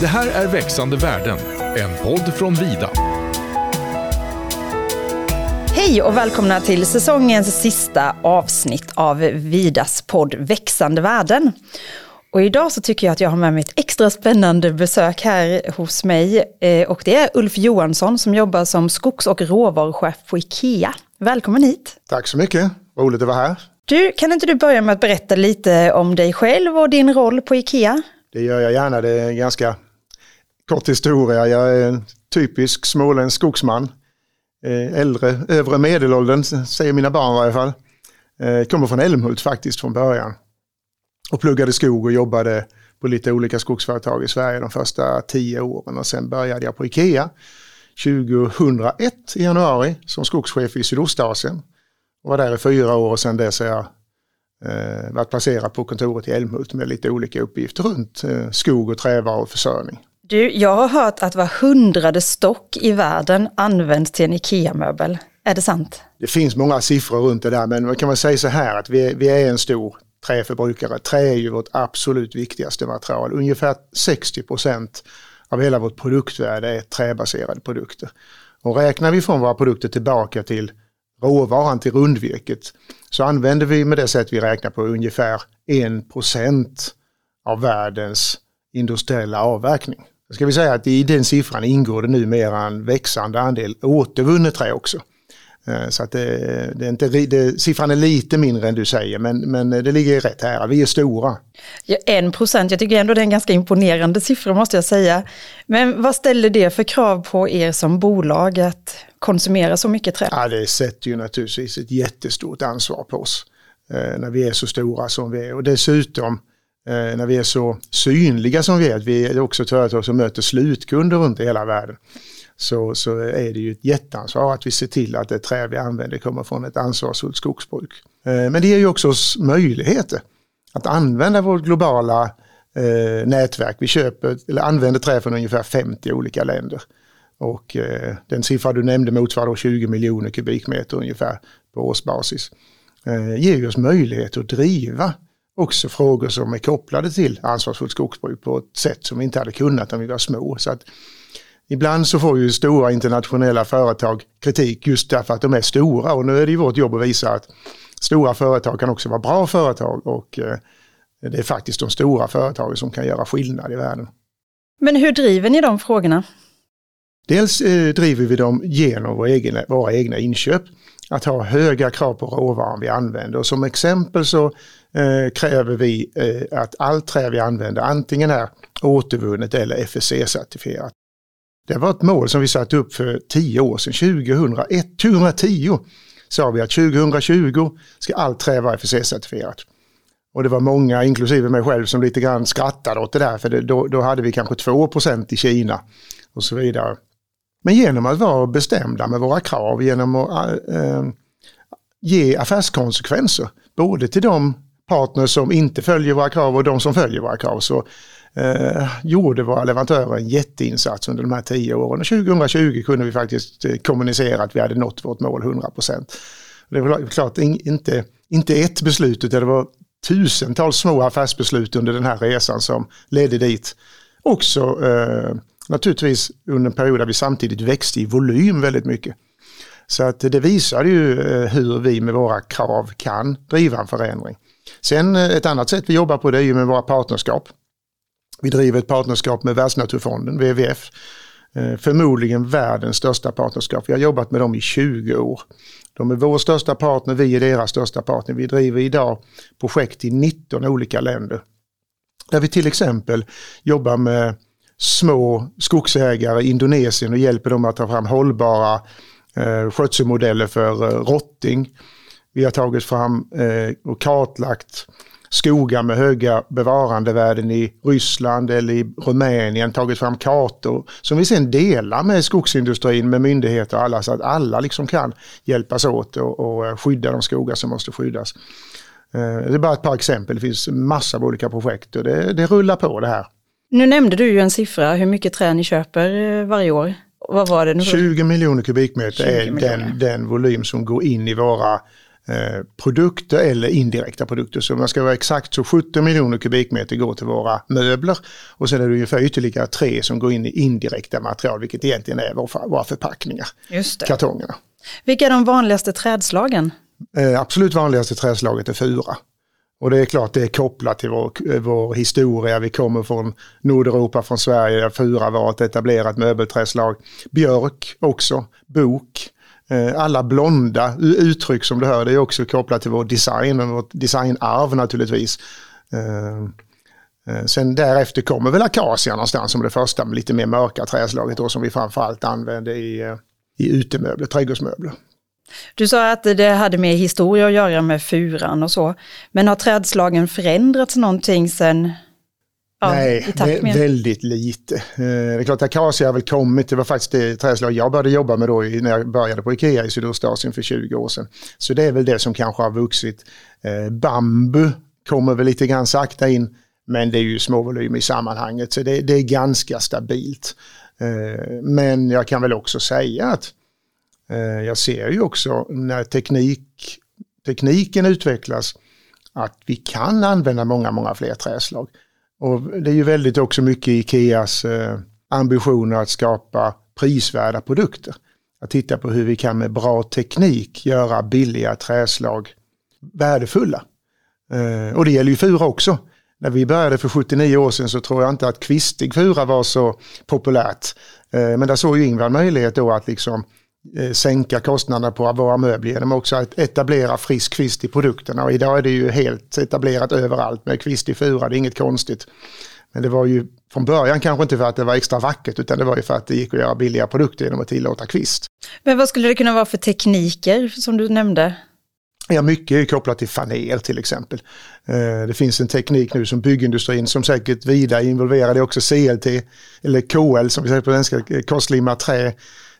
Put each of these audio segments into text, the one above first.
Det här är Växande världen, en podd från Vida. Hej och välkomna till säsongens sista avsnitt av Vidas podd Växande värden. Och idag så tycker jag att jag har med mig ett extra spännande besök här hos mig. Eh, och det är Ulf Johansson som jobbar som skogs och råvaruchef på IKEA. Välkommen hit! Tack så mycket, roligt att vara här. Du, kan inte du börja med att berätta lite om dig själv och din roll på IKEA? Det gör jag gärna, det är en ganska kort historia. Jag är en typisk småländsk skogsman. Eh, äldre, övre medelåldern säger mina barn i varje fall. Eh, kommer från Älmhult faktiskt från början. Och pluggade skog och jobbade på lite olika skogsföretag i Sverige de första tio åren. Och sen började jag på IKEA 2001 i januari som skogschef i Sydostasien. Och var där i fyra år och sen dess har jag eh, varit placerad på kontoret i Älmhult med lite olika uppgifter runt eh, skog och trävaruförsörjning. Du, jag har hört att var hundrade stock i världen används till en IKEA-möbel. Är det sant? Det finns många siffror runt det där men man kan väl säga så här att vi, vi är en stor träförbrukare. Trä är ju vårt absolut viktigaste material. Ungefär 60 procent av hela vårt produktvärde är träbaserade produkter. Och räknar vi från våra produkter tillbaka till råvaran till rundvirket så använder vi med det sätt vi räknar på ungefär 1 procent av världens industriella avverkning. Ska vi säga att i den siffran ingår det numera en växande andel återvunnet trä också. Eh, så att det, det är inte, det, siffran är lite mindre än du säger men, men det ligger rätt här. Vi är stora. Ja, en procent, jag tycker ändå det är en ganska imponerande siffra måste jag säga. Men vad ställer det för krav på er som bolag att konsumera så mycket trä? Ja, det sätter ju naturligtvis ett jättestort ansvar på oss eh, när vi är så stora som vi är. Och dessutom Eh, när vi är så synliga som vi är, att vi är också ett företag som möter slutkunder runt i hela världen så, så är det ju ett jätteansvar att vi ser till att det trä vi använder kommer från ett ansvarsfullt skogsbruk. Eh, men det ger ju också oss möjligheter att använda vårt globala eh, nätverk. Vi köper, eller använder trä från ungefär 50 olika länder. Och eh, den siffra du nämnde motsvarar 20 miljoner kubikmeter ungefär på årsbasis. Eh, ger ju oss möjlighet att driva också frågor som är kopplade till ansvarsfullt skogsbruk på ett sätt som vi inte hade kunnat om vi var små. Så att Ibland så får ju stora internationella företag kritik just därför att de är stora och nu är det ju vårt jobb att visa att stora företag kan också vara bra företag och eh, det är faktiskt de stora företagen som kan göra skillnad i världen. Men hur driver ni de frågorna? Dels eh, driver vi dem genom våra egna, våra egna inköp. Att ha höga krav på råvaran vi använder och som exempel så eh, kräver vi eh, att allt trä vi använder antingen är återvunnet eller FSC-certifierat. Det var ett mål som vi satte upp för tio år sedan, 2001, 2010 sa vi att 2020 ska allt trä vara FSC-certifierat. Och det var många, inklusive mig själv, som lite grann skrattade åt det där, för det, då, då hade vi kanske 2% i Kina och så vidare. Men genom att vara bestämda med våra krav, genom att äh, ge affärskonsekvenser, både till de partner som inte följer våra krav och de som följer våra krav, så eh, gjorde våra leverantörer en jätteinsats under de här tio åren. Och 2020 kunde vi faktiskt eh, kommunicera att vi hade nått vårt mål 100% Det var klart inte, inte ett beslut utan det var tusentals små affärsbeslut under den här resan som ledde dit. Också eh, naturligtvis under en period där vi samtidigt växte i volym väldigt mycket. Så att det visar ju eh, hur vi med våra krav kan driva en förändring. Sen eh, ett annat sätt vi jobbar på det är ju med våra partnerskap. Vi driver ett partnerskap med Världsnaturfonden, WWF. Eh, förmodligen världens största partnerskap. Vi har jobbat med dem i 20 år. De är vår största partner, vi är deras största partner. Vi driver idag projekt i 19 olika länder. Där vi till exempel jobbar med små skogsägare i Indonesien och hjälper dem att ta fram hållbara eh, skötselmodeller för eh, rotting. Vi har tagit fram eh, och kartlagt skogar med höga bevarandevärden i Ryssland eller i Rumänien, tagit fram kartor som vi sen delar med skogsindustrin, med myndigheter och alla så att alla liksom kan hjälpas åt och, och eh, skydda de skogar som måste skyddas. Eh, det är bara ett par exempel, det finns massor av olika projekt och det, det rullar på det här. Nu nämnde du ju en siffra, hur mycket trä ni köper eh, varje år. Vad var det? Nu? 20 miljoner kubikmeter 20 är miljoner. Den, den volym som går in i våra eh, produkter eller indirekta produkter. Så man ska vara exakt så 17 miljoner kubikmeter går till våra möbler och sen är det ungefär ytterligare tre som går in i indirekta material, vilket egentligen är våra, våra förpackningar, kartongerna. Vilka är de vanligaste trädslagen? Eh, absolut vanligaste träslaget är fura. Och det är klart det är kopplat till vår, vår historia. Vi kommer från Nordeuropa, från Sverige, där fura var ett etablerat möbelträslag. Björk också, bok. Eh, alla blonda uttryck som du hör, det är också kopplat till vår design och vårt designarv naturligtvis. Eh, eh, sen därefter kommer väl akacia någonstans som det första lite mer mörka träslaget då som vi framförallt använder i, i utemöbler, trädgårdsmöbler. Du sa att det hade med historia att göra med furan och så. Men har trädslagen förändrats någonting sen? Ja, Nej, med... väldigt lite. Eh, det är klart akacia har väl kommit, det var faktiskt det trädslag jag började jobba med då när jag började på Ikea i Sydostasien för 20 år sedan. Så det är väl det som kanske har vuxit. Eh, bambu kommer väl lite grann sakta in, men det är ju små volymer i sammanhanget så det, det är ganska stabilt. Eh, men jag kan väl också säga att Eh, jag ser ju också när teknik, tekniken utvecklas att vi kan använda många, många fler träslag. Och det är ju väldigt också mycket Ikeas eh, ambitioner att skapa prisvärda produkter. Att titta på hur vi kan med bra teknik göra billiga träslag värdefulla. Eh, och det gäller ju fura också. När vi började för 79 år sedan så tror jag inte att kvistig fura var så populärt. Men där såg ju Ingvar möjlighet då att liksom sänka kostnaderna på våra möbler genom också att etablera frisk kvist i produkterna. Och idag är det ju helt etablerat överallt med kvist i fura, det är inget konstigt. Men det var ju från början kanske inte för att det var extra vackert utan det var ju för att det gick att göra billiga produkter genom att tillåta kvist. Men vad skulle det kunna vara för tekniker som du nämnde? Ja, mycket är kopplat till faner till exempel. Eh, det finns en teknik nu som byggindustrin som säkert vida involverade också CLT eller KL som vi säger på svenska, korslimmat trä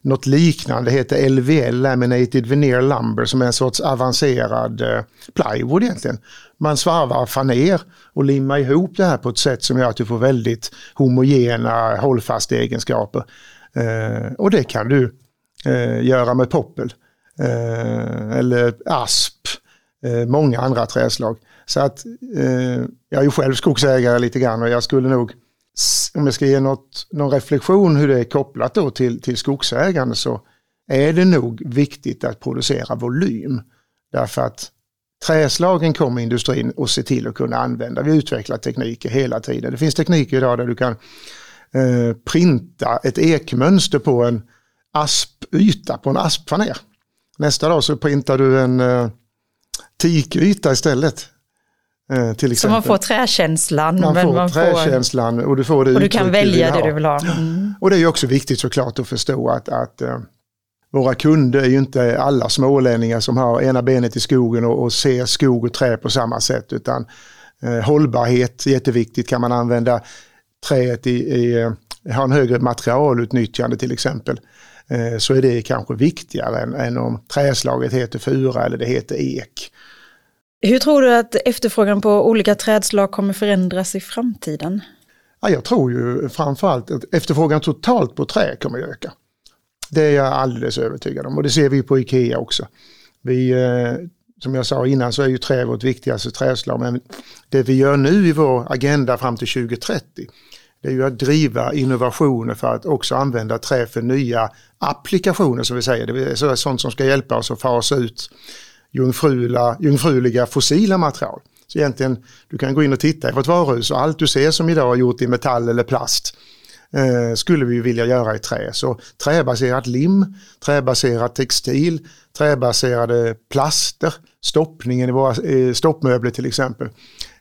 något liknande heter LVL, Laminated Veneer Lumber, som är en sorts avancerad eh, plywood egentligen. Man svarvar faner och limmar ihop det här på ett sätt som gör att du får väldigt homogena hållfasta egenskaper. Eh, och det kan du eh, göra med poppel eh, eller asp, eh, många andra träslag. Så att eh, jag är ju själv skogsägare lite grann och jag skulle nog om jag ska ge något, någon reflektion hur det är kopplat då till, till skogsägande så är det nog viktigt att producera volym. Därför att träslagen kommer industrin att se till att kunna använda. Vi utvecklar tekniker hela tiden. Det finns tekniker idag där du kan eh, printa ett ekmönster på en aspyta, på en aspfaner. Nästa dag så printar du en eh, tikyta istället. Eh, till exempel. Så man får träkänslan. Man får man träkänslan och du får det Och du kan välja det du vill ha. Mm. Och det är också viktigt såklart att förstå att, att uh, våra kunder är ju inte alla smålänningar som har ena benet i skogen och, och ser skog och trä på samma sätt utan uh, hållbarhet, jätteviktigt, kan man använda träet i, i uh, ha en högre materialutnyttjande till exempel så är det kanske viktigare än, än om träslaget heter fura eller det heter ek. Hur tror du att efterfrågan på olika trädslag kommer förändras i framtiden? Ja, jag tror ju framförallt att efterfrågan totalt på trä kommer att öka. Det är jag alldeles övertygad om och det ser vi på Ikea också. Vi, eh, som jag sa innan så är ju trä vårt viktigaste träslag men det vi gör nu i vår agenda fram till 2030 det är ju att driva innovationer för att också använda trä för nya applikationer som vi säger. Det är sånt som ska hjälpa oss att fasa ut jungfrula, jungfruliga fossila material. Så egentligen, du kan gå in och titta i vårt varuhus och allt du ser som idag är gjort i metall eller plast eh, skulle vi vilja göra i trä. Så träbaserat lim, träbaserat textil, träbaserade plaster, stoppningen i våra eh, stoppmöbler till exempel.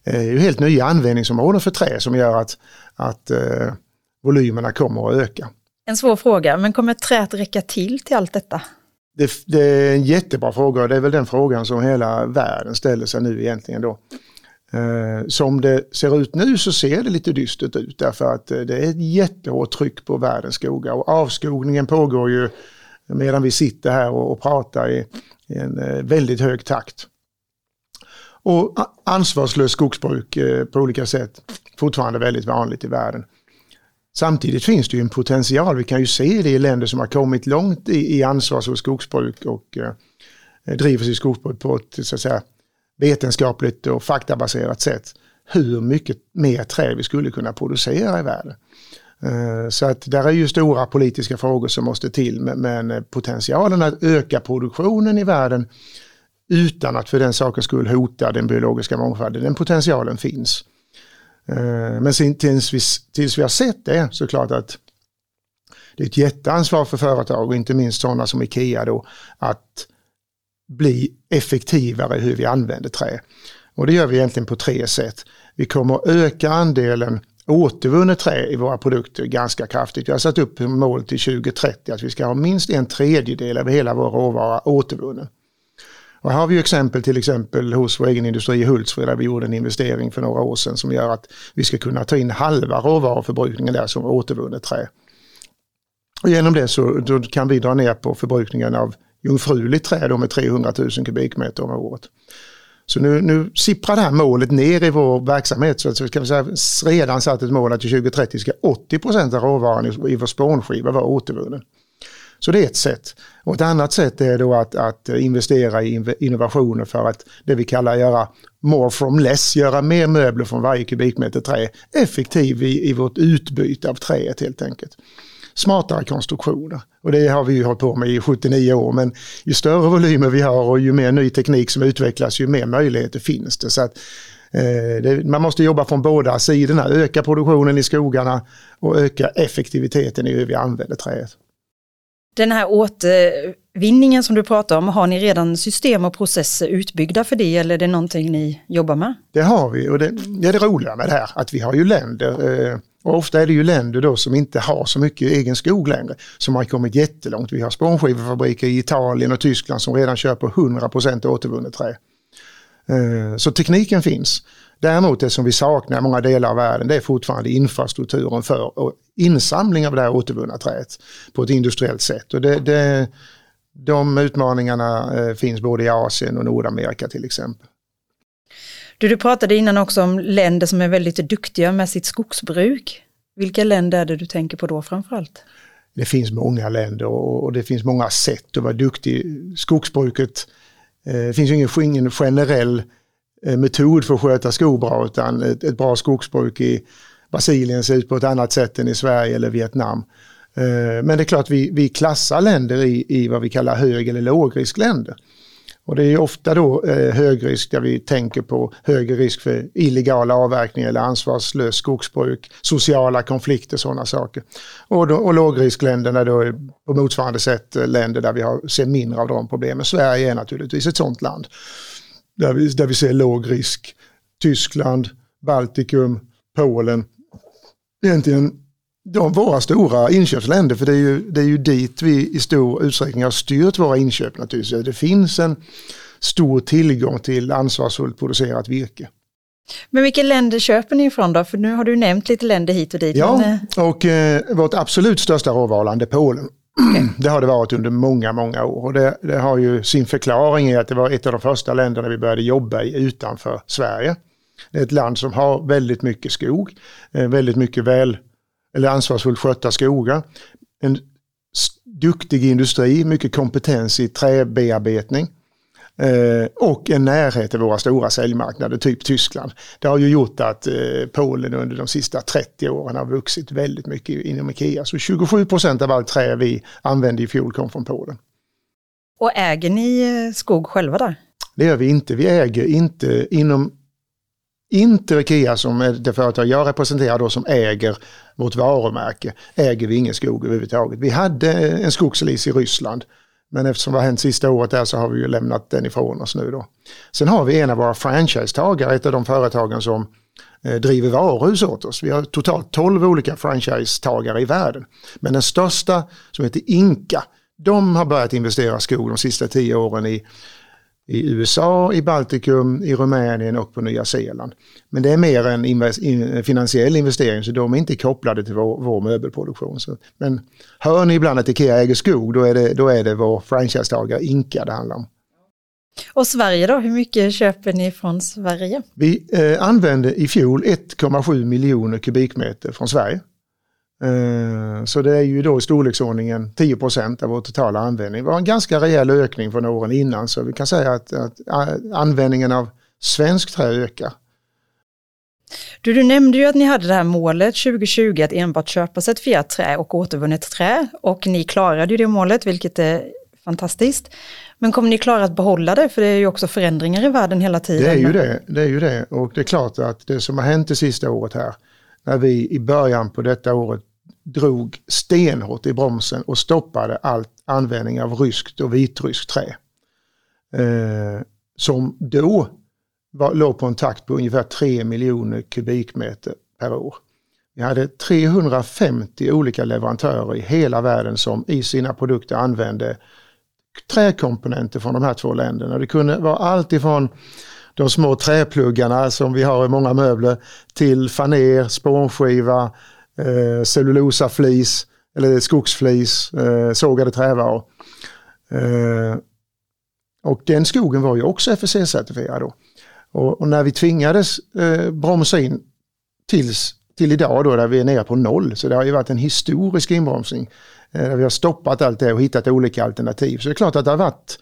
Eh, är ju helt nya användningsområden för trä som gör att, att eh, volymerna kommer att öka. En svår fråga, men kommer träet räcka till till allt detta? Det, det, är en jättebra fråga och det är väl den frågan som hela världen ställer sig nu egentligen då. Eh, som det ser ut nu så ser det lite dystert ut därför att eh, det är ett jättehårt tryck på världens skogar och avskogningen pågår ju medan vi sitter här och, och pratar i, i en eh, väldigt hög takt. Och ansvarslöst skogsbruk eh, på olika sätt fortfarande väldigt vanligt i världen. Samtidigt finns det ju en potential, vi kan ju se det i länder som har kommit långt i, i ansvars och skogsbruk och eh, driver sitt skogsbruk på ett så att säga, vetenskapligt och faktabaserat sätt hur mycket mer trä vi skulle kunna producera i världen. Eh, så att där är ju stora politiska frågor som måste till men eh, potentialen att öka produktionen i världen utan att för den sakens skull hota den biologiska mångfalden, den potentialen finns. Eh, men men tills vi, tills vi har sett det så är det klart att det är ett jätteansvar för företag och inte minst sådana som Ikea då att bli effektivare i hur vi använder trä. Och det gör vi egentligen på tre sätt. Vi kommer att öka andelen återvunnet trä i våra produkter ganska kraftigt. Vi har satt upp mål till 2030 att vi ska ha minst en tredjedel av hela vår råvara återvunnen. Och här har vi exempel till exempel hos vår egen industri i Hultsfred där vi gjorde en investering för några år sedan som gör att vi ska kunna ta in halva råvaruförbrukningen där som återvunnet trä. Och genom det så kan vi dra ner på förbrukningen av jungfruligt trä då med 300 000 kubikmeter om året. Så nu, nu sipprar det här målet ner i vår verksamhet. Så att vi kan säga, redan satt ett mål att till 2030 ska 80 procent av råvaran i, i vår spånskiva vara återvunnen. Så det är ett sätt. Och ett annat sätt är då att, att investera i innovationer för att det vi kallar göra more from less, göra mer möbler från varje kubikmeter trä, effektiv i, i vårt utbyte av träet helt enkelt. Smartare konstruktioner. Och det har vi ju hållit på med i 79 år men ju större volymer vi har och ju mer ny teknik som utvecklas ju mer möjligheter finns det. Så att, eh, det, man måste jobba från båda sidorna, öka produktionen i skogarna och öka effektiviteten i hur vi använder träet. Den här återvinningen som du pratar om, har ni redan system och processer utbyggda för det eller är det någonting ni jobbar med? Det har vi och det, det är det roliga med det här att vi har ju länder eh, och ofta är det ju länder då som inte har så mycket egen skog längre som har kommit jättelångt. Vi har spånskivefabriker i Italien och Tyskland som redan köper 100% återvunnet trä. Eh, så tekniken finns. Däremot det som vi saknar i många delar av världen det är fortfarande infrastrukturen för insamling av det här återvunna träet på ett industriellt sätt. Och det, det, de utmaningarna eh, finns både i Asien och Nordamerika till exempel. Du, du pratade innan också om länder som är väldigt duktiga med sitt skogsbruk. Vilka länder är det du tänker på då framförallt? Det finns många länder och det finns många sätt att vara duktig. Skogsbruket, eh, det finns ju ingen, generell Eh, Eh, metod för att sköta skog bra utan ett, ett bra skogsbruk i Brasilien ser ut på ett annat sätt än i Sverige eller Vietnam. Eh, men det är klart vi, vi klassar länder i, i vad vi kallar hög eller lågriskländer. Och det är ofta då eh, där vi tänker på högre risk för illegala avverkningar eller ansvarslöst skogsbruk, sociala konflikter, sådana saker. Och, då, och lågriskländerna då är på motsvarande sätt eh, länder där vi har, ser mindre av de problemen. Sverige är naturligtvis ett sådant land där vi, där vi ser låg risk. Tyskland, Baltikum, Polen. Egentligen de våra stora inköpsländer, för det är, ju, det är ju dit vi i stor utsträckning har styrt våra inköp naturligtvis. Det finns en stor tillgång till ansvarsfullt producerat virke. Men vilka länder köper ni ifrån då? För nu har du nämnt lite länder hit och dit. Ja, men... Eh, och eh, vårt absolut största råvaruland är Polen. Mm, det har det varit under många, många år. Och det, det, har ju sin förklaring i att det var ett av de första länderna vi började jobba i utanför Sverige. Det är ett land som har väldigt mycket skog, eh, väldigt mycket väl, eller ansvarsfullt skötta skogar. En duktig industri, mycket kompetens i träbearbetning. Eh, och en närhet till våra stora säljmarknader, typ Tyskland. Det har ju gjort att eh, Polen under de sista 30 åren har vuxit väldigt mycket inom Ikea. Så 27 procent av allt trä vi använde i fjol kom från Polen. Och äger ni eh, skog själva där? Det gör vi inte. Vi äger inte inom inte Ikea som är det företag jag representerar då som äger vårt varumärke, äger vi ingen skog överhuvudtaget. Vi hade en skogslis i Ryssland men eftersom det har hänt sista året där så har vi ju lämnat den ifrån oss nu då. Sen har vi en av våra franchisetagare, ett av de företagen som eh, driver varuhus åt oss. Vi har totalt 12 olika franchisetagare i världen. Men den största som heter Inka, de har börjat investera skog de sista tio åren i i USA, i Baltikum, i Rumänien och på Nya Zeeland. Men det är mer en invest in finansiell investering så de är inte kopplade till vår, vår möbelproduktion. Så, men hör ni ibland att Ikea äger skog då är det, då är det vår franchisetagare Inka det handlar om. Och Sverige då, hur mycket köper ni från Sverige? Vi eh, använde i fjol 1,7 miljoner kubikmeter från Sverige. Eh, så det är ju då i storleksordningen 10% av vår totala användning. Det var en ganska rejäl ökning från åren innan så vi kan säga att, att användningen av svenskt trä ökar. Du, du nämnde ju att ni hade det här målet 2020 att enbart köpa certifierat trä och återvunnet trä och ni klarade ju det målet vilket är fantastiskt. Men kommer ni klara att behålla det? För det är ju också förändringar i världen hela tiden. Det är ju det, det är ju det. Och det är klart att det som har hänt det sista året här, när vi i början på detta året drog stenhårt i bromsen och stoppade all användning av ryskt och vitryskt trä. Eh, som då var, låg på en takt på ungefär 3 miljoner kubikmeter per år. Vi hade 350 olika leverantörer i hela världen som i sina produkter använde träkomponenter från de här två länderna. Det kunde vara allt ifrån de små träpluggarna som vi har i många möbler till faner, spånskiva, eh, cellulosaflis eller skogsflis, eh, sågade trävaror. Eh, och den skogen var ju också FSC-certifierad då. Och, och, när vi tvingades eh, bromsa in tills, till idag då där vi är nere på noll, så det har ju varit en historisk inbromsning. Eh, där vi har stoppat allt det och hittat olika alternativ. Så det är klart att det har varit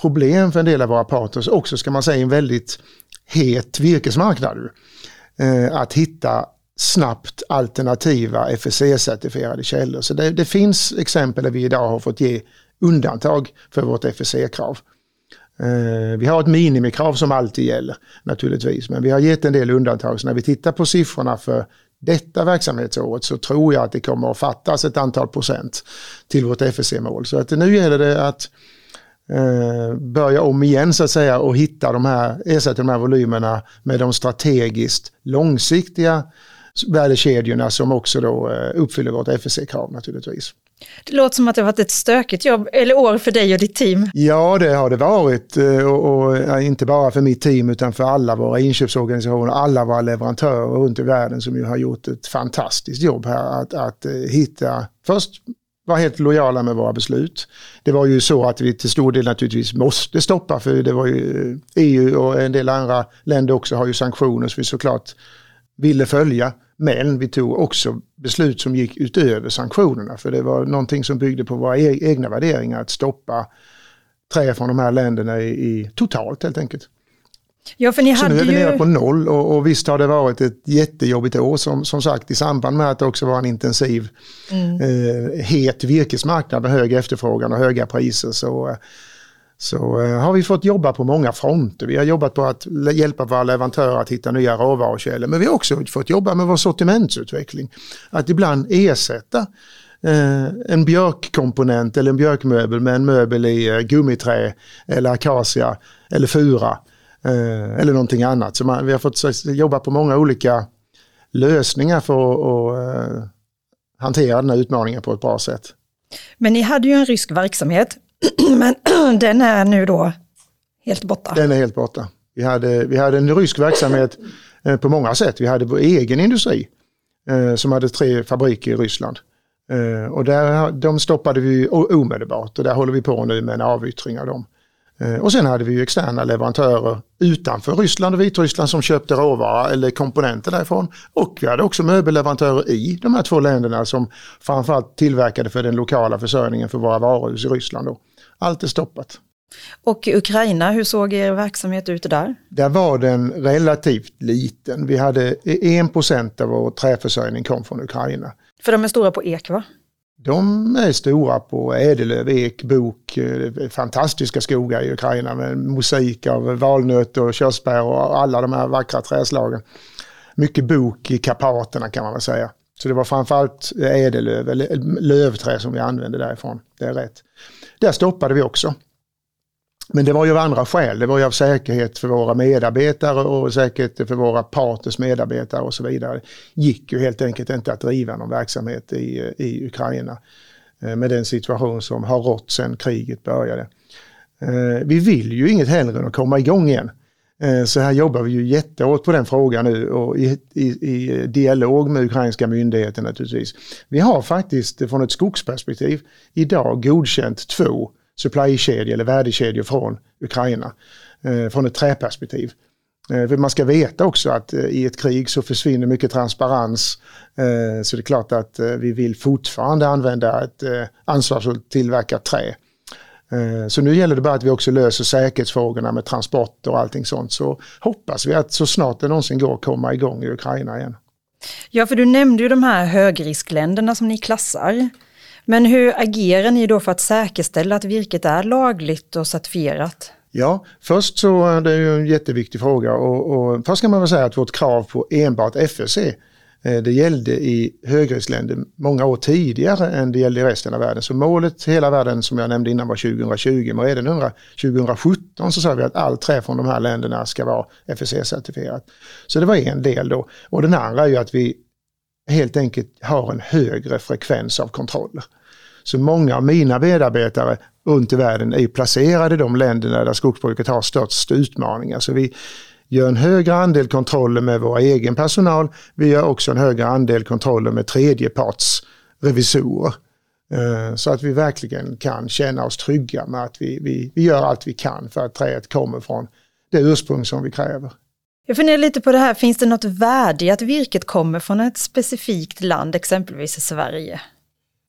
problem för en del av våra partners också ska man säga en väldigt het virkesmarknad. Eh, att hitta snabbt alternativa FSC-certifierade källor. Så det, det, finns exempel där vi idag har fått ge undantag för vårt FSC-krav. Eh, vi har ett minimikrav som alltid gäller naturligtvis, men vi har gett en del undantag. Så när vi tittar på siffrorna för detta verksamhetsåret så tror jag att det kommer att fattas ett antal procent till vårt FSC-mål. Så att nu gäller det att eh, börja om igen så att säga och hitta de här, ersätta de här volymerna med de strategiskt långsiktiga värdekedjorna som också då eh, uppfyller vårt FSC-krav naturligtvis. Det låter som att det har varit ett stökigt jobb, eller år för dig och ditt team. Ja, det har det varit. Eh, och, och, inte bara för mitt team utan för alla våra inköpsorganisationer, alla våra leverantörer runt i världen som ju har gjort ett fantastiskt jobb här att, att eh, hitta, först vara helt lojala med våra beslut. Det var ju så att vi till stor del naturligtvis måste stoppa för det var ju EU e och en del andra länder också har ju sanktioner som vi såklart ville följa. Men vi tog också beslut som gick utöver sanktionerna för det var någonting som byggde på våra e-, egna värderingar att stoppa trä från de här länderna i, i totalt helt enkelt. Ja, för ni så hade nu är vi ju... nere på noll och, och, visst har det varit ett jättejobbigt år som, som sagt i samband med att det också var en intensiv mm. eh, het virkesmarknad med hög efterfrågan och höga priser så så eh, har vi fått jobba på många fronter. Vi har jobbat på att hjälpa våra leverantörer att hitta nya råvarukällor. Men vi har också fått jobba med vår sortimentsutveckling. Att ibland ersätta eh, en björkkomponent eller en björkmöbel med en möbel i eh, gummiträ eller akacia eller fura. Eh, eller någonting annat. Så man, vi har fått jobba på många olika lösningar för att eh, hantera den här utmaningen på ett bra sätt. Men ni hade ju en rysk verksamhet Men den är nu då helt borta. Den är helt borta. Vi hade, vi hade en rysk verksamhet eh, på många sätt. Vi hade vår egen industri eh, som hade tre fabriker i Ryssland. Eh, och där, de stoppade vi omedelbart och där håller vi på nu med en avyttring av dem. Och sen hade vi ju externa leverantörer utanför Ryssland och Vitryssland som köpte råvara eller komponenter därifrån. Och vi hade också möbelleverantörer i de här två länderna som framförallt tillverkade för den lokala försörjningen för våra varuhus i Ryssland. Då. Allt är stoppat. Och Ukraina, hur såg er verksamhet ut där? Där var den relativt liten. Vi hade 1% av vår träförsörjning kom från Ukraina. För de är stora på ek va? De är stora på ädellöv, ek, bok, eh, fantastiska skogar i Ukraina med mosaik av valnöt och körsbär och alla de här vackra träslagen. Mycket bok i Karpaterna kan man väl säga. Så det var framförallt ädellöv, eller lövträ som vi använde därifrån. Det är rätt. Där stoppade vi också. Men det var ju av andra skäl. Det var ju av säkerhet för våra medarbetare och säkerhet för våra parters medarbetare och så vidare. gick ju helt enkelt inte att driva någon verksamhet i, i Ukraina eh, med den situation som har rått sedan kriget började. Eh, vi vill ju inget hellre än att komma igång igen. Eh, så här jobbar vi ju jättehårt på den frågan nu och i, i, i, dialog med ukrainska myndigheter naturligtvis. Vi har faktiskt eh, från ett skogsperspektiv idag godkänt två supplykedjor eller värdekedjor från Ukraina. Eh, från ett träperspektiv. För man ska veta också att i ett krig så försvinner mycket transparens. Så det är klart att vi vill fortfarande använda ett ansvarsfullt tillverkat trä. Så nu gäller det bara att vi också löser säkerhetsfrågorna med transporter och allting sånt. Så hoppas vi att så snart det någonsin går komma igång i Ukraina igen. Ja, för du nämnde ju de här högriskländerna som ni klassar. Men hur agerar ni då för att säkerställa att virket är lagligt och certifierat? Ja, först så är det ju en jätteviktig fråga och, och först kan man väl säga att vårt krav på enbart FSC eh, Eh, det gällde i högriskländer många år tidigare än det gällde i resten av världen. Så målet hela världen som jag nämnde innan var 2020, men redan 2017 så sa vi att all trä från de här länderna ska vara FSC-certifierat. Så det var en del då. Och den andra är ju att vi helt enkelt har en högre frekvens av kontroller. Så många av mina medarbetare runt i världen är placerade i de länderna där skogsbruket har störst utmaningar. Så vi gör en högre andel kontroller med vår egen personal. Vi gör också en högre andel kontroller med tredjepartsrevisorer. Eh, så att vi verkligen kan känna oss trygga med att vi, vi, vi gör allt vi kan för att träet kommer från det ursprung som vi kräver. Jag funderar lite på det här, finns det något värde i att virket kommer från ett specifikt land, exempelvis Sverige?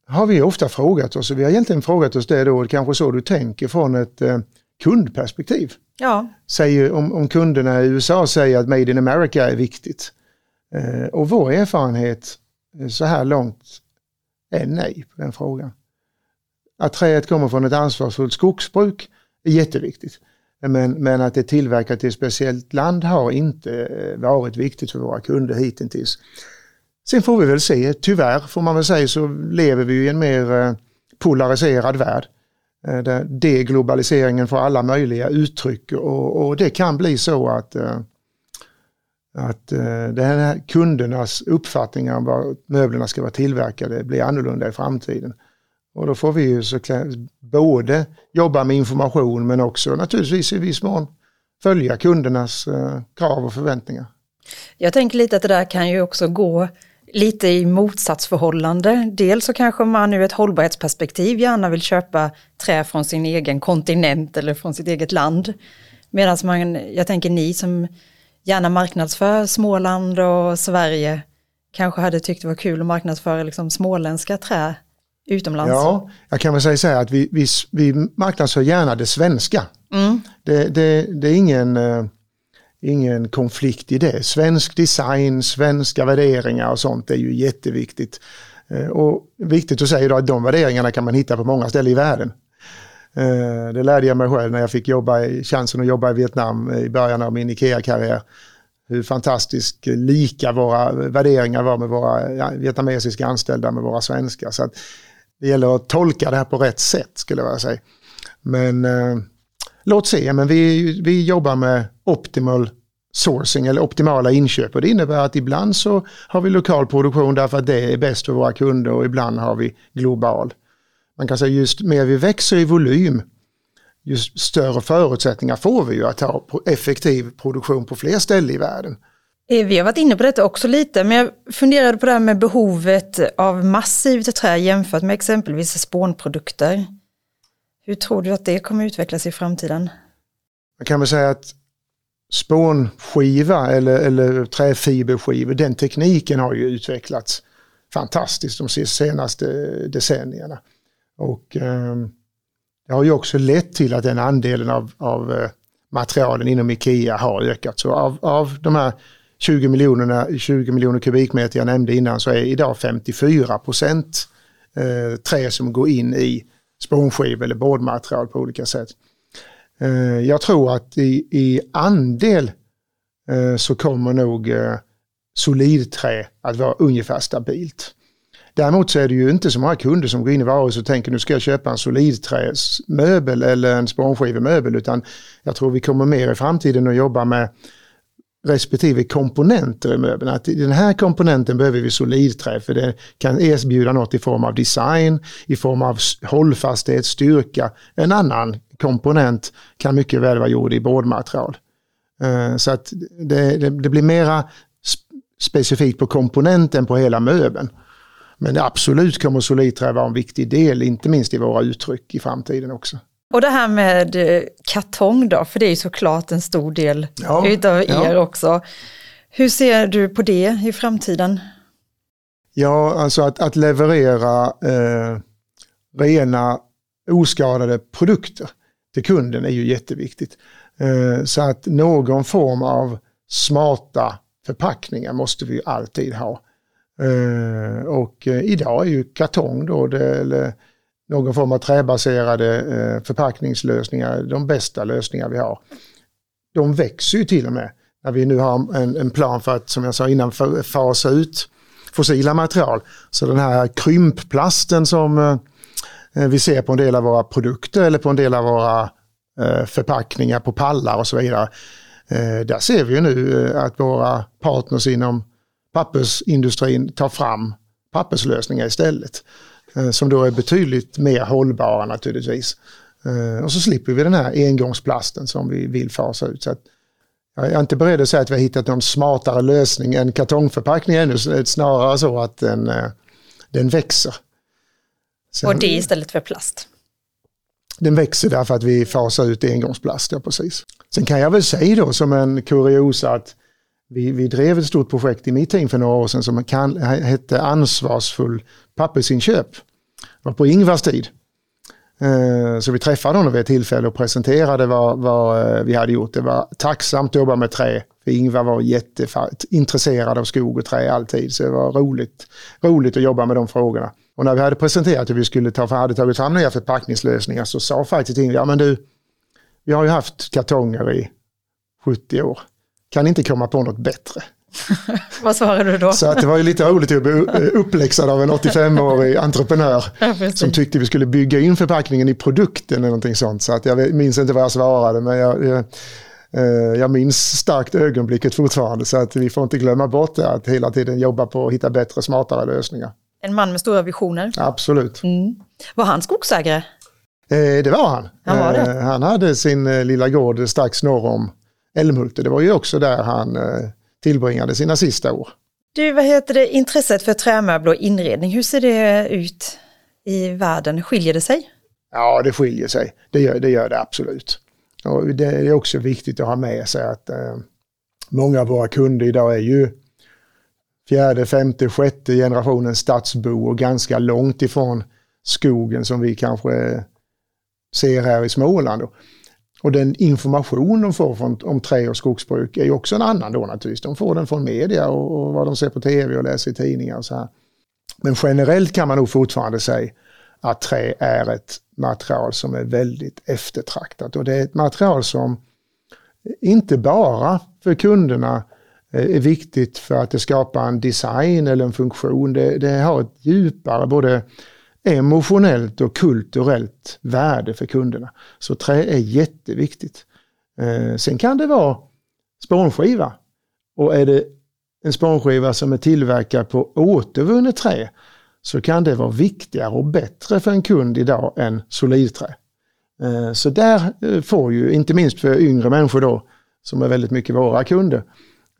har vi ofta frågat oss, och vi har egentligen frågat oss det då, kanske så du tänker från ett eh, kundperspektiv. Ja. Säger, om, om kunderna i USA säger att Made in America är viktigt. Eh, och vår erfarenhet eh, så här långt är nej på den frågan. Att träet kommer från ett ansvarsfullt skogsbruk är jätteviktigt. Men, men att det är tillverkat i ett speciellt land har inte eh, varit viktigt för våra kunder hittills. Sen får vi väl se, tyvärr får man väl säga så lever vi i en mer eh, polariserad värld. Eh, där deglobaliseringen får alla möjliga uttryck och, och det kan bli så att, eh, att eh, det här kundernas uppfattningar om var möblerna ska vara tillverkade blir annorlunda i framtiden. Och då får vi ju såklart både jobba med information men också naturligtvis i viss mån följa kundernas krav och förväntningar. Jag tänker lite att det där kan ju också gå lite i motsatsförhållande. Dels så kanske man ur ett hållbarhetsperspektiv gärna vill köpa trä från sin egen kontinent eller från sitt eget land. Medan man, jag tänker ni som gärna marknadsför Småland och Sverige kanske hade tyckt det var kul att marknadsföra liksom småländska trä utomlands. Ja, jag kan väl säga så här att vi, vi, vi marknadsför gärna det svenska. Mm. Det, det, det, är ingen eh, ingen konflikt i det. Svensk design, svenska värderingar och sånt är ju jätteviktigt. Eh, och viktigt att säga då att de värderingarna kan man hitta på många ställen i världen. Eh, det lärde jag mig själv när jag fick jobba, chansen att jobba i Vietnam eh, i början av min IKEA-karriär. Hur fantastiskt lika våra värderingar var med våra vietnamesiska anställda med våra svenska. Så det gäller att tolka det här på rätt sätt skulle jag vilja säga. Men eh, låt se, men vi, vi jobbar med optimal sourcing eller optimala inköp och det innebär att ibland så har vi lokal produktion därför att det är bäst för våra kunder och ibland har vi global. Man kan säga just mer vi växer i volym just större förutsättningar får vi ju att ha effektiv produktion på fler ställen i världen. Eh, vi har varit inne på detta också lite, men jag funderade på det här med behovet av massivt trä jämfört med exempelvis spånprodukter. Hur tror du att det kommer utvecklas i framtiden? Man kan väl säga att spånskiva eller, eller träfiberskiva, den tekniken har ju utvecklats fantastiskt de senaste decennierna. Och eh, det har ju också lett till att den andelen av, av eh, materialen inom Ikea har ökat. Så av, av de här 20 miljonerna, 20 miljoner kubikmeter jag nämnde innan så är idag 54 procent eh, trä som går in i spånskiv eller boardmaterial på olika sätt. Eh, jag tror att i, i andel eh, så kommer nog eh, solidträ att vara ungefär stabilt. Däremot så är det ju inte så många kunder som går in i varuhuset och tänker nu ska jag köpa en solidträsmöbel eller en spånskivemöbel utan jag tror vi kommer mer i framtiden att jobba med respektive komponenter i möbeln. Att den här komponenten behöver vi solidträ för det kan erbjuda något i form av design, i form av hållfasthet, styrka. En annan komponent kan mycket väl vara gjord i boardmaterial. Eh, så att det, det, det blir mera specifikt på komponenten på hela möbeln. Men absolut kommer solidträ vara en viktig del, inte minst i våra uttryck i framtiden också. Och det här med eh, kartong då, för det är ju såklart en stor del Ja, utav er ja. också. Hur ser du på det i framtiden? Ja, alltså att, att leverera eh, rena oskadade produkter till kunden är ju jätteviktigt. Eh, så att någon form av smarta förpackningar måste vi alltid ha. Eh, och eh, idag är ju kartong då, det, eller någon form av träbaserade eh, förpackningslösningar de bästa lösningar vi har. De växer ju till och med när vi nu har en, en plan för att, som jag sa innan, fasa ut fossila material. Så den här krympplasten som eh, vi ser på en del av våra produkter eller på en del av våra eh, förpackningar på pallar och så vidare. Där ser vi ju nu att våra partners inom pappersindustrin tar fram papperslösningar istället. Eh, som då är betydligt mer hållbara naturligtvis. Eh, och så slipper vi den här engångsplasten som vi vill fasa ut. Så att jag är inte beredd att säga att vi har hittat någon smartare lösning än kartongförpackning ännu. Snarare så att den, eh, den växer. Sen- Och det istället för plast. den växer därför att vi fasar ut engångsplast, ja precis. Sen kan jag väl säga då som en kuriosa att vi, vi drev ett stort projekt i mitt team för några år sedan som kan, hette Ansvarsfull pappersinköp. Det var på Ingvars tid. Eh, så vi träffade honom vid ett tillfälle och presenterade vad, vad eh, vi hade gjort. Det var tacksamt att jobba med trä. För Ingvar var jätteintresserad av skog och trä alltid. Så det var roligt, roligt att jobba med de frågorna. Och när vi hade presenterat hur vi skulle ta, hade tagit fram nya förpackningslösningar så sa faktiskt Ingvar, ja men du, vi har ju haft kartonger i 70 år. Kan inte komma på något bättre. Vad svarar du då? Så att det var ju lite roligt att bli uppläxad av en 85-årig entreprenör Ja, som tyckte vi skulle bygga in förpackningen i produkten eller någonting sånt. Så att jag minns inte vad jag svarade men jag, jag, eh, jag minns starkt ögonblicket fortfarande. Så att vi får inte glömma bort det, att hela tiden jobba på att hitta bättre, smartare lösningar. En man med stora visioner. Absolut. Var han skogsägare? Eh, det var han. Han var det. Eh, han hade sin lilla gård strax norr om Älmhult. Det var ju också där han eh, tillbringade sina sista år. Du, vad heter det, intresset för trämöbler och inredning, hur ser det ut i världen? Skiljer det sig? Ja, det skiljer sig. Det gör det, gör det absolut. Och det är också viktigt att ha med sig att eh, många av våra kunder idag är ju fjärde, femte, sjätte generationens stadsbo och ganska långt ifrån skogen som vi kanske ser här i Småland. Och den information de får från, om trä och skogsbruk är ju också en annan då naturligtvis. De får den från media och, och vad de ser på tv och läser i tidningar och så här. Men generellt kan man nog fortfarande säga att trä är ett material som är väldigt eftertraktat. Och det är ett material som inte bara för kunderna eh, är viktigt för att det skapar en design eller en funktion. Det, det har ett djupare både emotionellt och kulturellt värde för kunderna. Så trä är jätteviktigt. Eh, sen kan det vara spånskiva. Och är det en spånskiva som är tillverkad på återvunnet trä så kan det vara viktigare och bättre för en kund idag än solidträ. Eh, Så där eh, får ju, inte minst för yngre människor då, som är väldigt mycket våra kunder,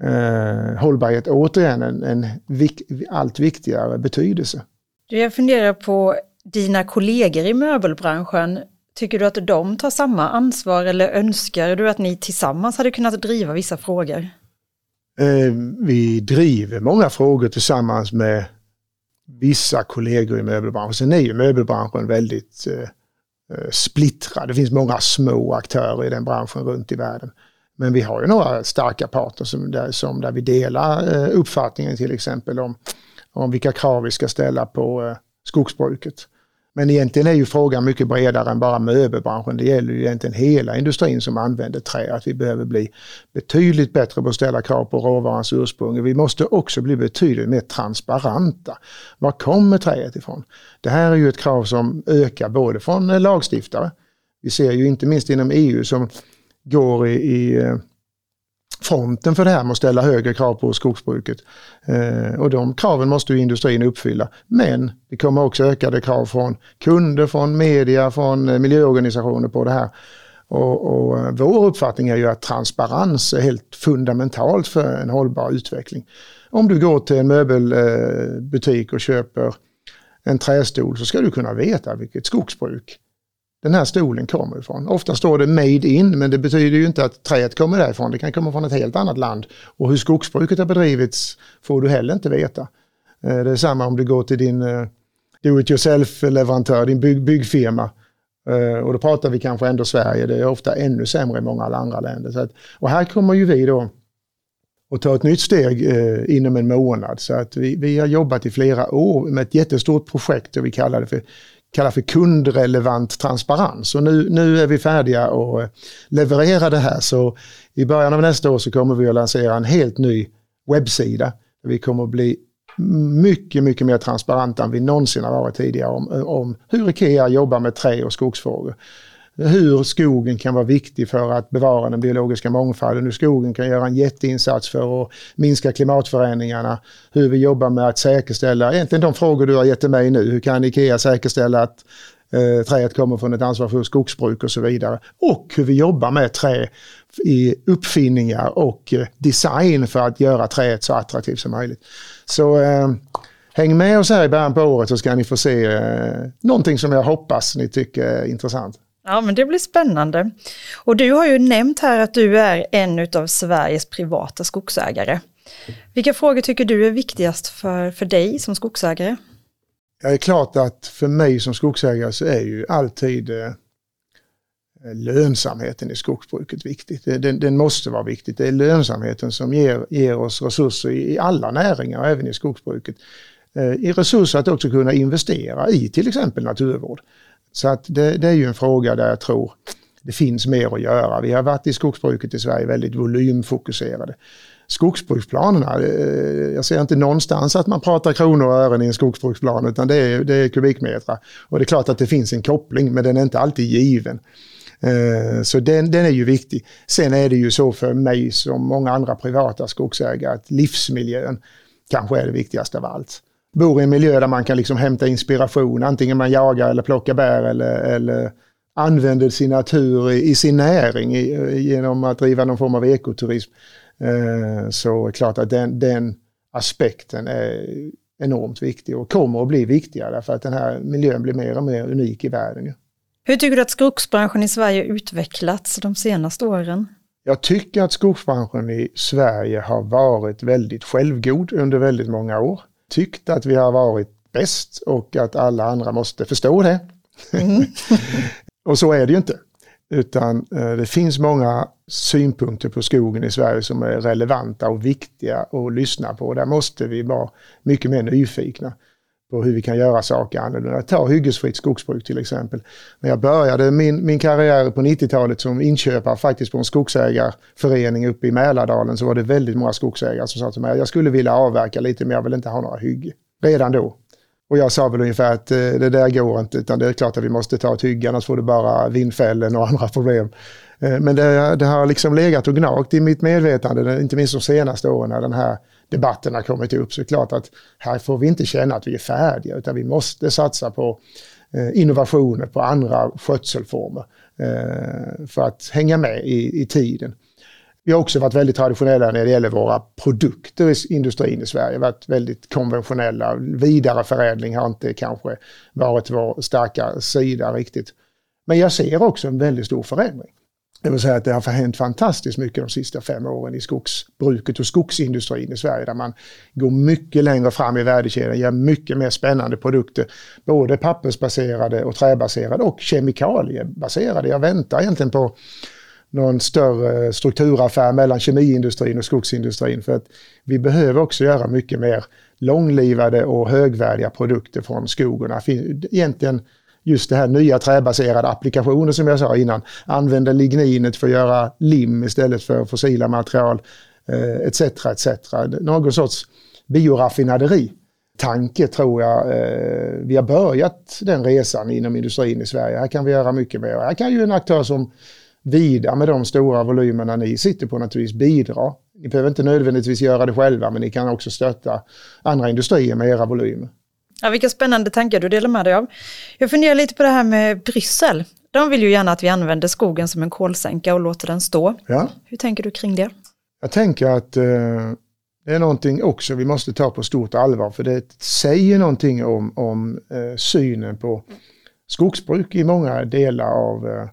eh, hållbarhet återigen en, en vik, allt viktigare betydelse. Du, jag funderar på dina kollegor i möbelbranschen. Tycker du att de tar samma ansvar eller önskar du att ni tillsammans hade kunnat driva vissa frågor? Eh, Vi driver många frågor tillsammans med vissa kollegor i möbelbranschen. Sen är ju möbelbranschen väldigt eh, eh splittrad. Det finns många små aktörer i den branschen runt i världen. Men vi har ju några starka parter som där, som där vi delar eh, uppfattningen till exempel om, om vilka krav vi ska ställa på eh, skogsbruket. Men egentligen är ju frågan mycket bredare än bara möbelbranschen. Det gäller ju egentligen hela industrin som använder trä. Att vi behöver bli betydligt bättre på att ställa krav på råvarans ursprung. Vi måste också bli betydligt mer transparenta. Var kommer träet ifrån? Det här är ju ett krav som ökar både från lagstiftare. Vi ser ju inte minst inom EU som går i, i eh, fronten för det här med att ställa högre krav på skogsbruket. Eh, och de kraven måste ju industrin uppfylla. Men det kommer också ökade krav från kunder, från media, från eh, miljöorganisationer på det här. Och, och eh, vår uppfattning är ju att transparens är helt fundamentalt för en hållbar utveckling. Om du går till en möbelbutik eh, och köper en trästol så ska du kunna veta vilket skogsbruk den här stolen kommer ifrån. Ofta står det made in men det betyder ju inte att träet kommer därifrån. Det kan komma från ett helt annat land. Och hur skogsbruket har bedrivits får du heller inte veta. Eh, det är samma om du går till din eh, do it yourself-leverantör, din bygg, byggfirma. Eh, och då pratar vi kanske ändå Sverige, det är ofta ännu sämre i många andra länder. Så att, och här kommer ju vi då att ta ett nytt steg eh, inom en månad. Så att vi, vi har jobbat i flera år med ett jättestort projekt och vi kallar det för kallar för kundrelevant transparens. Och nu, nu är vi färdiga att eh, leverera det här. Så i början av nästa år så kommer vi att lansera en helt ny webbsida. Vi kommer att bli mycket, mycket mer transparenta än vi någonsin har varit tidigare om, om hur IKEA jobbar med trä och skogsfrågor hur skogen kan vara viktig för att bevara den biologiska mångfalden, hur skogen kan göra en jätteinsats för att minska klimatförändringarna, hur vi jobbar med att säkerställa, egentligen de frågor du har gett till mig nu, hur kan IKEA säkerställa att eh, träet kommer från ett ansvarsfullt skogsbruk och så vidare. Och hur vi jobbar med trä i uppfinningar och eh, design för att göra träet så attraktivt som möjligt. Så eh, häng med oss här i början på året så ska ni få se eh, någonting som jag hoppas ni tycker är intressant. Ja, men det blir spännande. Och du har ju nämnt här att du är en av Sveriges privata skogsägare. Vilka frågor tycker du är viktigast för, för dig som skogsägare? Ja, det är klart att för mig som skogsägare så är ju alltid eh, lönsamheten i skogsbruket viktigt. Den, den, måste vara viktigt. Det är lönsamheten som ger, ger oss resurser i, i alla näringar, även i skogsbruket. Eh, I resurser att också kunna investera i till exempel naturvård. Så att det, det, är ju en fråga där jag tror det finns mer att göra. Vi har varit i skogsbruket i Sverige väldigt volymfokuserade. Skogsbruksplanerna, eh, jag ser inte någonstans att man pratar kronor och ören i en skogsbruksplan utan det är, det är kubikmeter. Och det är klart att det finns en koppling men den är inte alltid given. Eh, så den, den är ju viktig. Sen är det ju så för mig som många andra privata skogsägare att livsmiljön kanske är det viktigaste av allt bor i en miljö där man kan liksom hämta inspiration, antingen man jagar eller plockar bär eller, eller använder sin natur i, i sin näring i, genom att driva någon form av ekoturism. Eh, så är klart att den, den aspekten är enormt viktig och kommer att bli viktigare därför att den här miljön blir mer och mer unik i världen. Hur tycker du att skogsbranschen i Sverige utvecklats de senaste åren? Jag tycker att skogsbranschen i Sverige har varit väldigt självgod under väldigt många år tyckt att vi har varit bäst och att alla andra måste förstå det. Mm. och så är det ju inte. Utan eh, det finns många synpunkter på skogen i Sverige som är relevanta och viktiga att lyssna på. Där måste vi vara mycket mer nyfikna på hur vi kan göra saker annorlunda. Ta hyggesfritt skogsbruk till exempel. När jag började min, min karriär på 90-talet som inköpare faktiskt på en skogsägarförening uppe i Mälardalen så var det väldigt många skogsägare som sa till mig jag skulle vilja avverka lite men jag vill inte ha några hygge. Redan då. Och jag sa väl ungefär att eh, det där går inte utan det är klart att vi måste ta ett hygge annars får du bara vindfällen och andra problem. Eh, men det, det, har liksom legat och gnagt i mitt medvetande, inte minst de senaste åren när den här debatten har kommit upp. Så det klart att här får vi inte känna att vi är färdiga utan vi måste satsa på eh, innovationer, på andra skötselformer eh, för att hänga med i, i tiden. Vi har också varit väldigt traditionella när det gäller våra produkter i industrin i Sverige. Varit väldigt konventionella. Vidareförädling har inte kanske varit vår starka sida riktigt. Men jag ser också en väldigt stor förändring. Det vill säga att det har hänt fantastiskt mycket de sista fem åren i skogsbruket och skogsindustrin i Sverige där man går mycket längre fram i värdekedjan, gör mycket mer spännande produkter. Både pappersbaserade och träbaserade och kemikaliebaserade. Jag väntar egentligen på någon större strukturaffär mellan kemiindustrin och skogsindustrin för att vi behöver också göra mycket mer långlivade och högvärdiga produkter från skogen. Egentligen just det här nya träbaserade applikationer som jag sa innan. Använder ligninet för att göra lim istället för fossila material eh, etc. Etc. Någon sorts bioraffinaderi tanke tror jag. Eh, vi har börjat den resan inom industrin i Sverige. Här kan vi göra mycket mer. Här kan ju en aktör som Vida med de stora volymerna ni sitter på naturligtvis bidra. Ni behöver inte nödvändigtvis göra det själva men ni kan också stötta andra industrier med era volymer. Ja, vilka spännande tankar du delar med dig av. Jag funderar lite på det här med Bryssel. De vill ju gärna att vi använder skogen som en kolsänka och låter den stå. Ja. Hur tänker du kring det? Jag tänker att eh, det är någonting också vi måste ta på stort allvar för det säger någonting om, om eh, synen på skogsbruk i många delar av eh,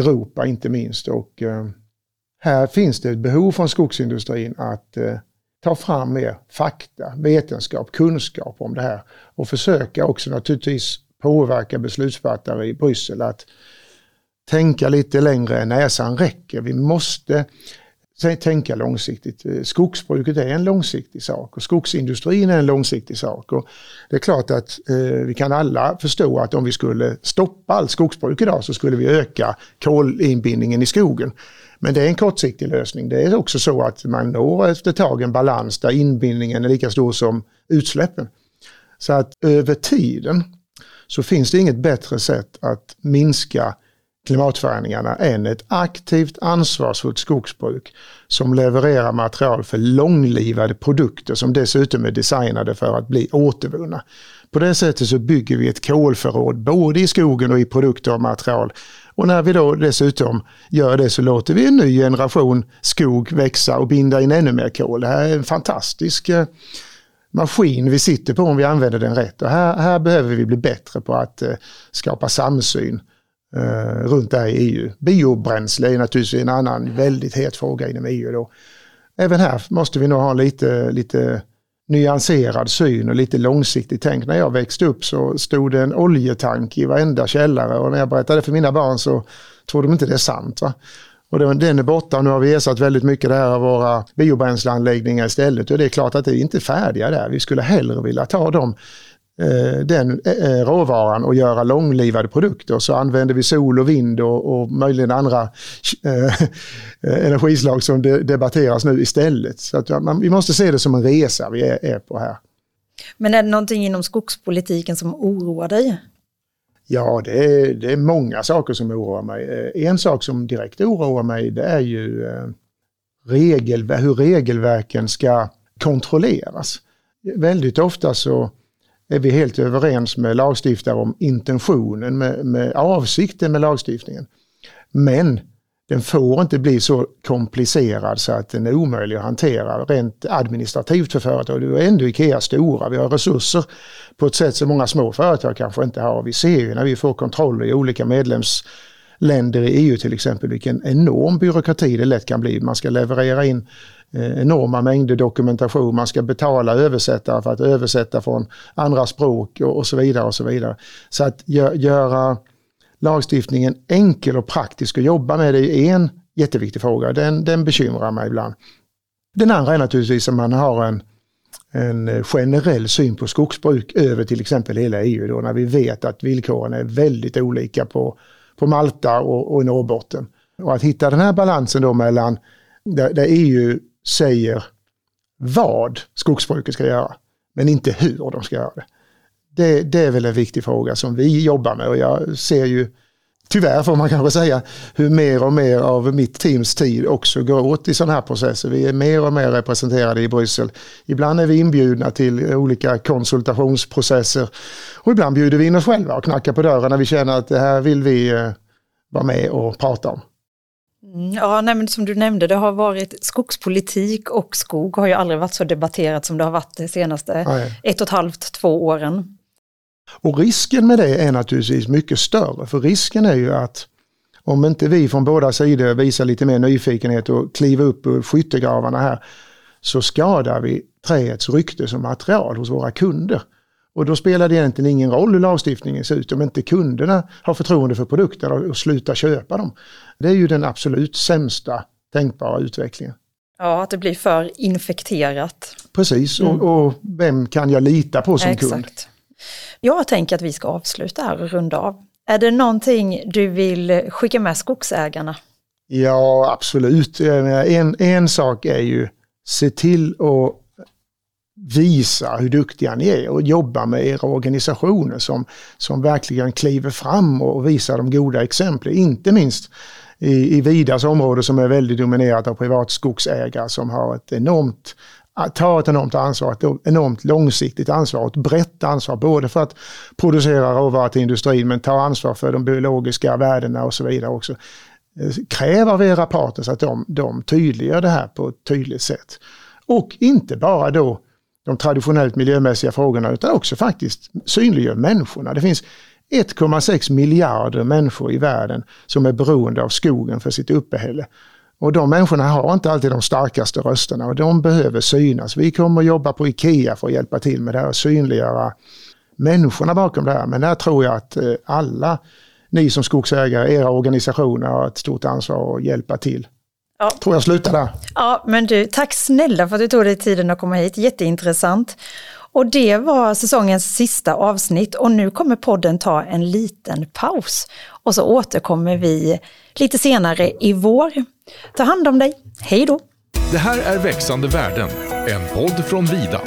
Europa inte minst. Och eh, här finns det ett behov från skogsindustrin att eh, ta fram mer fakta, vetenskap, kunskap om det här och försöka också naturligtvis påverka beslutsfattare i Bryssel att tänka lite längre än näsan räcker. Vi måste tänka långsiktigt. Eh, skogsbruket är en långsiktig sak och skogsindustrin är en långsiktig sak. Och det är klart att eh, vi kan alla förstå att om vi skulle stoppa allt skogsbruk idag så skulle vi öka kolinbindningen i skogen. Men det är en kortsiktig lösning. Det är också så att man når efter ett tag en balans där inbindningen är lika stor som utsläppen. Så att över tiden så finns det inget bättre sätt att minska klimatförändringarna än ett aktivt ansvarsfullt skogsbruk som levererar material för långlivade produkter som dessutom är designade för att bli återvunna. På det sättet så bygger vi ett kolförråd både i skogen och i produkter och material. Och när vi då dessutom gör det så låter vi en ny generation skog växa och binda in ännu mer kol. Det här är en fantastisk eh, maskin vi sitter på om vi använder den rätt. Och här, här behöver vi bli bättre på att eh, skapa samsyn eh, runt det här i EU. Biobränsle är naturligtvis en annan väldigt het fråga inom EU. Då. Även här måste vi nog ha lite, lite nyanserad syn och lite långsiktigt tänk. När jag växte upp så stod det en oljetank i varenda källare och när jag berättade för mina barn så tror de inte det är sant. Va? Och den är borta nu har vi ersatt väldigt mycket det här av våra biobränsleanläggningar istället. Och det är klart att det är inte färdiga där. Vi skulle hellre vilja ta dem den eh, eh, råvaran och göra långlivade produkter. Så använder vi sol och vind och, och möjligen andra energislag som de, debatteras nu istället. Så att man, vi måste se det som en resa vi är, är på här. Men är det någonting inom skogspolitiken som oroar dig? Ja, det är, det är många saker som oroar mig. En sak som direkt oroar mig det är ju regel, hur regelverken ska kontrolleras. Väldigt ofta så är vi helt överens med lagstiftare om intentionen, med, med avsikten med lagstiftningen. Men den får inte bli så komplicerad så att den är omöjlig att hantera rent administrativt för företag. Du är ändå Ikea stora, vi har resurser på ett sätt som många små företag kanske inte har. Vi ser ju när vi får kontroller i olika medlemsländer i EU till exempel vilken enorm byråkrati det lätt kan bli. Man ska leverera in Eh, enorma mängder dokumentation. Man ska betala översättare för att översätta från andra språk och, och så vidare. och Så vidare. Så att gö göra lagstiftningen enkel och praktisk att jobba med det är en jätteviktig fråga. Den, den bekymrar mig ibland. Den andra är naturligtvis om man har en, en generell syn på skogsbruk över till exempel hela EU då när vi vet att villkoren är väldigt olika på, på Malta och, och i Norrbotten. Och att hitta den här balansen då mellan där, där EU säger vad skogsbruket ska göra, men inte hur de ska göra det. Det, det är väl en viktig fråga som vi jobbar med och jag ser ju tyvärr får man kanske säga, hur mer och mer av mitt teams tid också går åt i sådana här processer. Vi är mer och mer representerade i Bryssel. Ibland är vi inbjudna till olika konsultationsprocesser och ibland bjuder vi in oss själva och knackar på dörren när vi känner att det här vill vi eh, vara med och prata om. Mm, ja, nej, som du nämnde, det har varit skogspolitik och skog har ju aldrig varit så debatterat som det har varit de senaste nej. ett och ett halvt, två åren. Och risken med det är naturligtvis mycket större, för risken är ju att om inte vi från båda sidor visar lite mer nyfikenhet och kliver upp ur skyttegravarna här, så skadar vi träets rykte som material hos våra kunder. Och då spelar det egentligen ingen roll hur lagstiftningen ser ut om inte kunderna har förtroende för produkterna och slutar köpa dem. Det är ju den absolut sämsta tänkbara utvecklingen. Ja, att det blir för infekterat. Precis, mm. och, och, vem kan jag lita på som Exakt. kund? Jag tänker att vi ska avsluta här och runda av. Är det någonting du vill skicka med skogsägarna? Ja, absolut. En, en sak är ju se till att visa hur duktiga ni är och jobba med era organisationer som, som verkligen kliver fram och visar de goda exemplen. Inte minst i, i Vidas område som är väldigt dominerat av privatskogsägare som har ett enormt tar ett enormt ansvar, ett enormt långsiktigt ansvar, ett brett ansvar, både för att producera råvara till industrin men ta ansvar för de biologiska värdena och så vidare också. Eh, Kräv av era partners att de, de tydliggör det här på ett tydligt sätt. Och inte bara då de traditionellt miljömässiga frågorna utan också faktiskt synliggör människorna. Det finns 1,6 miljarder människor i världen som är beroende av skogen för sitt uppehälle. Och de människorna har inte alltid de starkaste rösterna och de behöver synas. Vi kommer att jobba på IKEA för att hjälpa till med det här och synliggöra människorna bakom det här. Men där tror jag att eh, alla ni som skogsägare, era organisationer har ett stort ansvar att hjälpa till. Ja. Tror jag slutar där. Ja, men du, tack snälla för att du tog dig tiden att komma hit. Jätteintressant. Och det var säsongens sista avsnitt och nu kommer podden ta en liten paus. Och så återkommer vi lite senare i vår. Ta hand om dig. Hej då! Det här är Växande värden, en podd från Vida.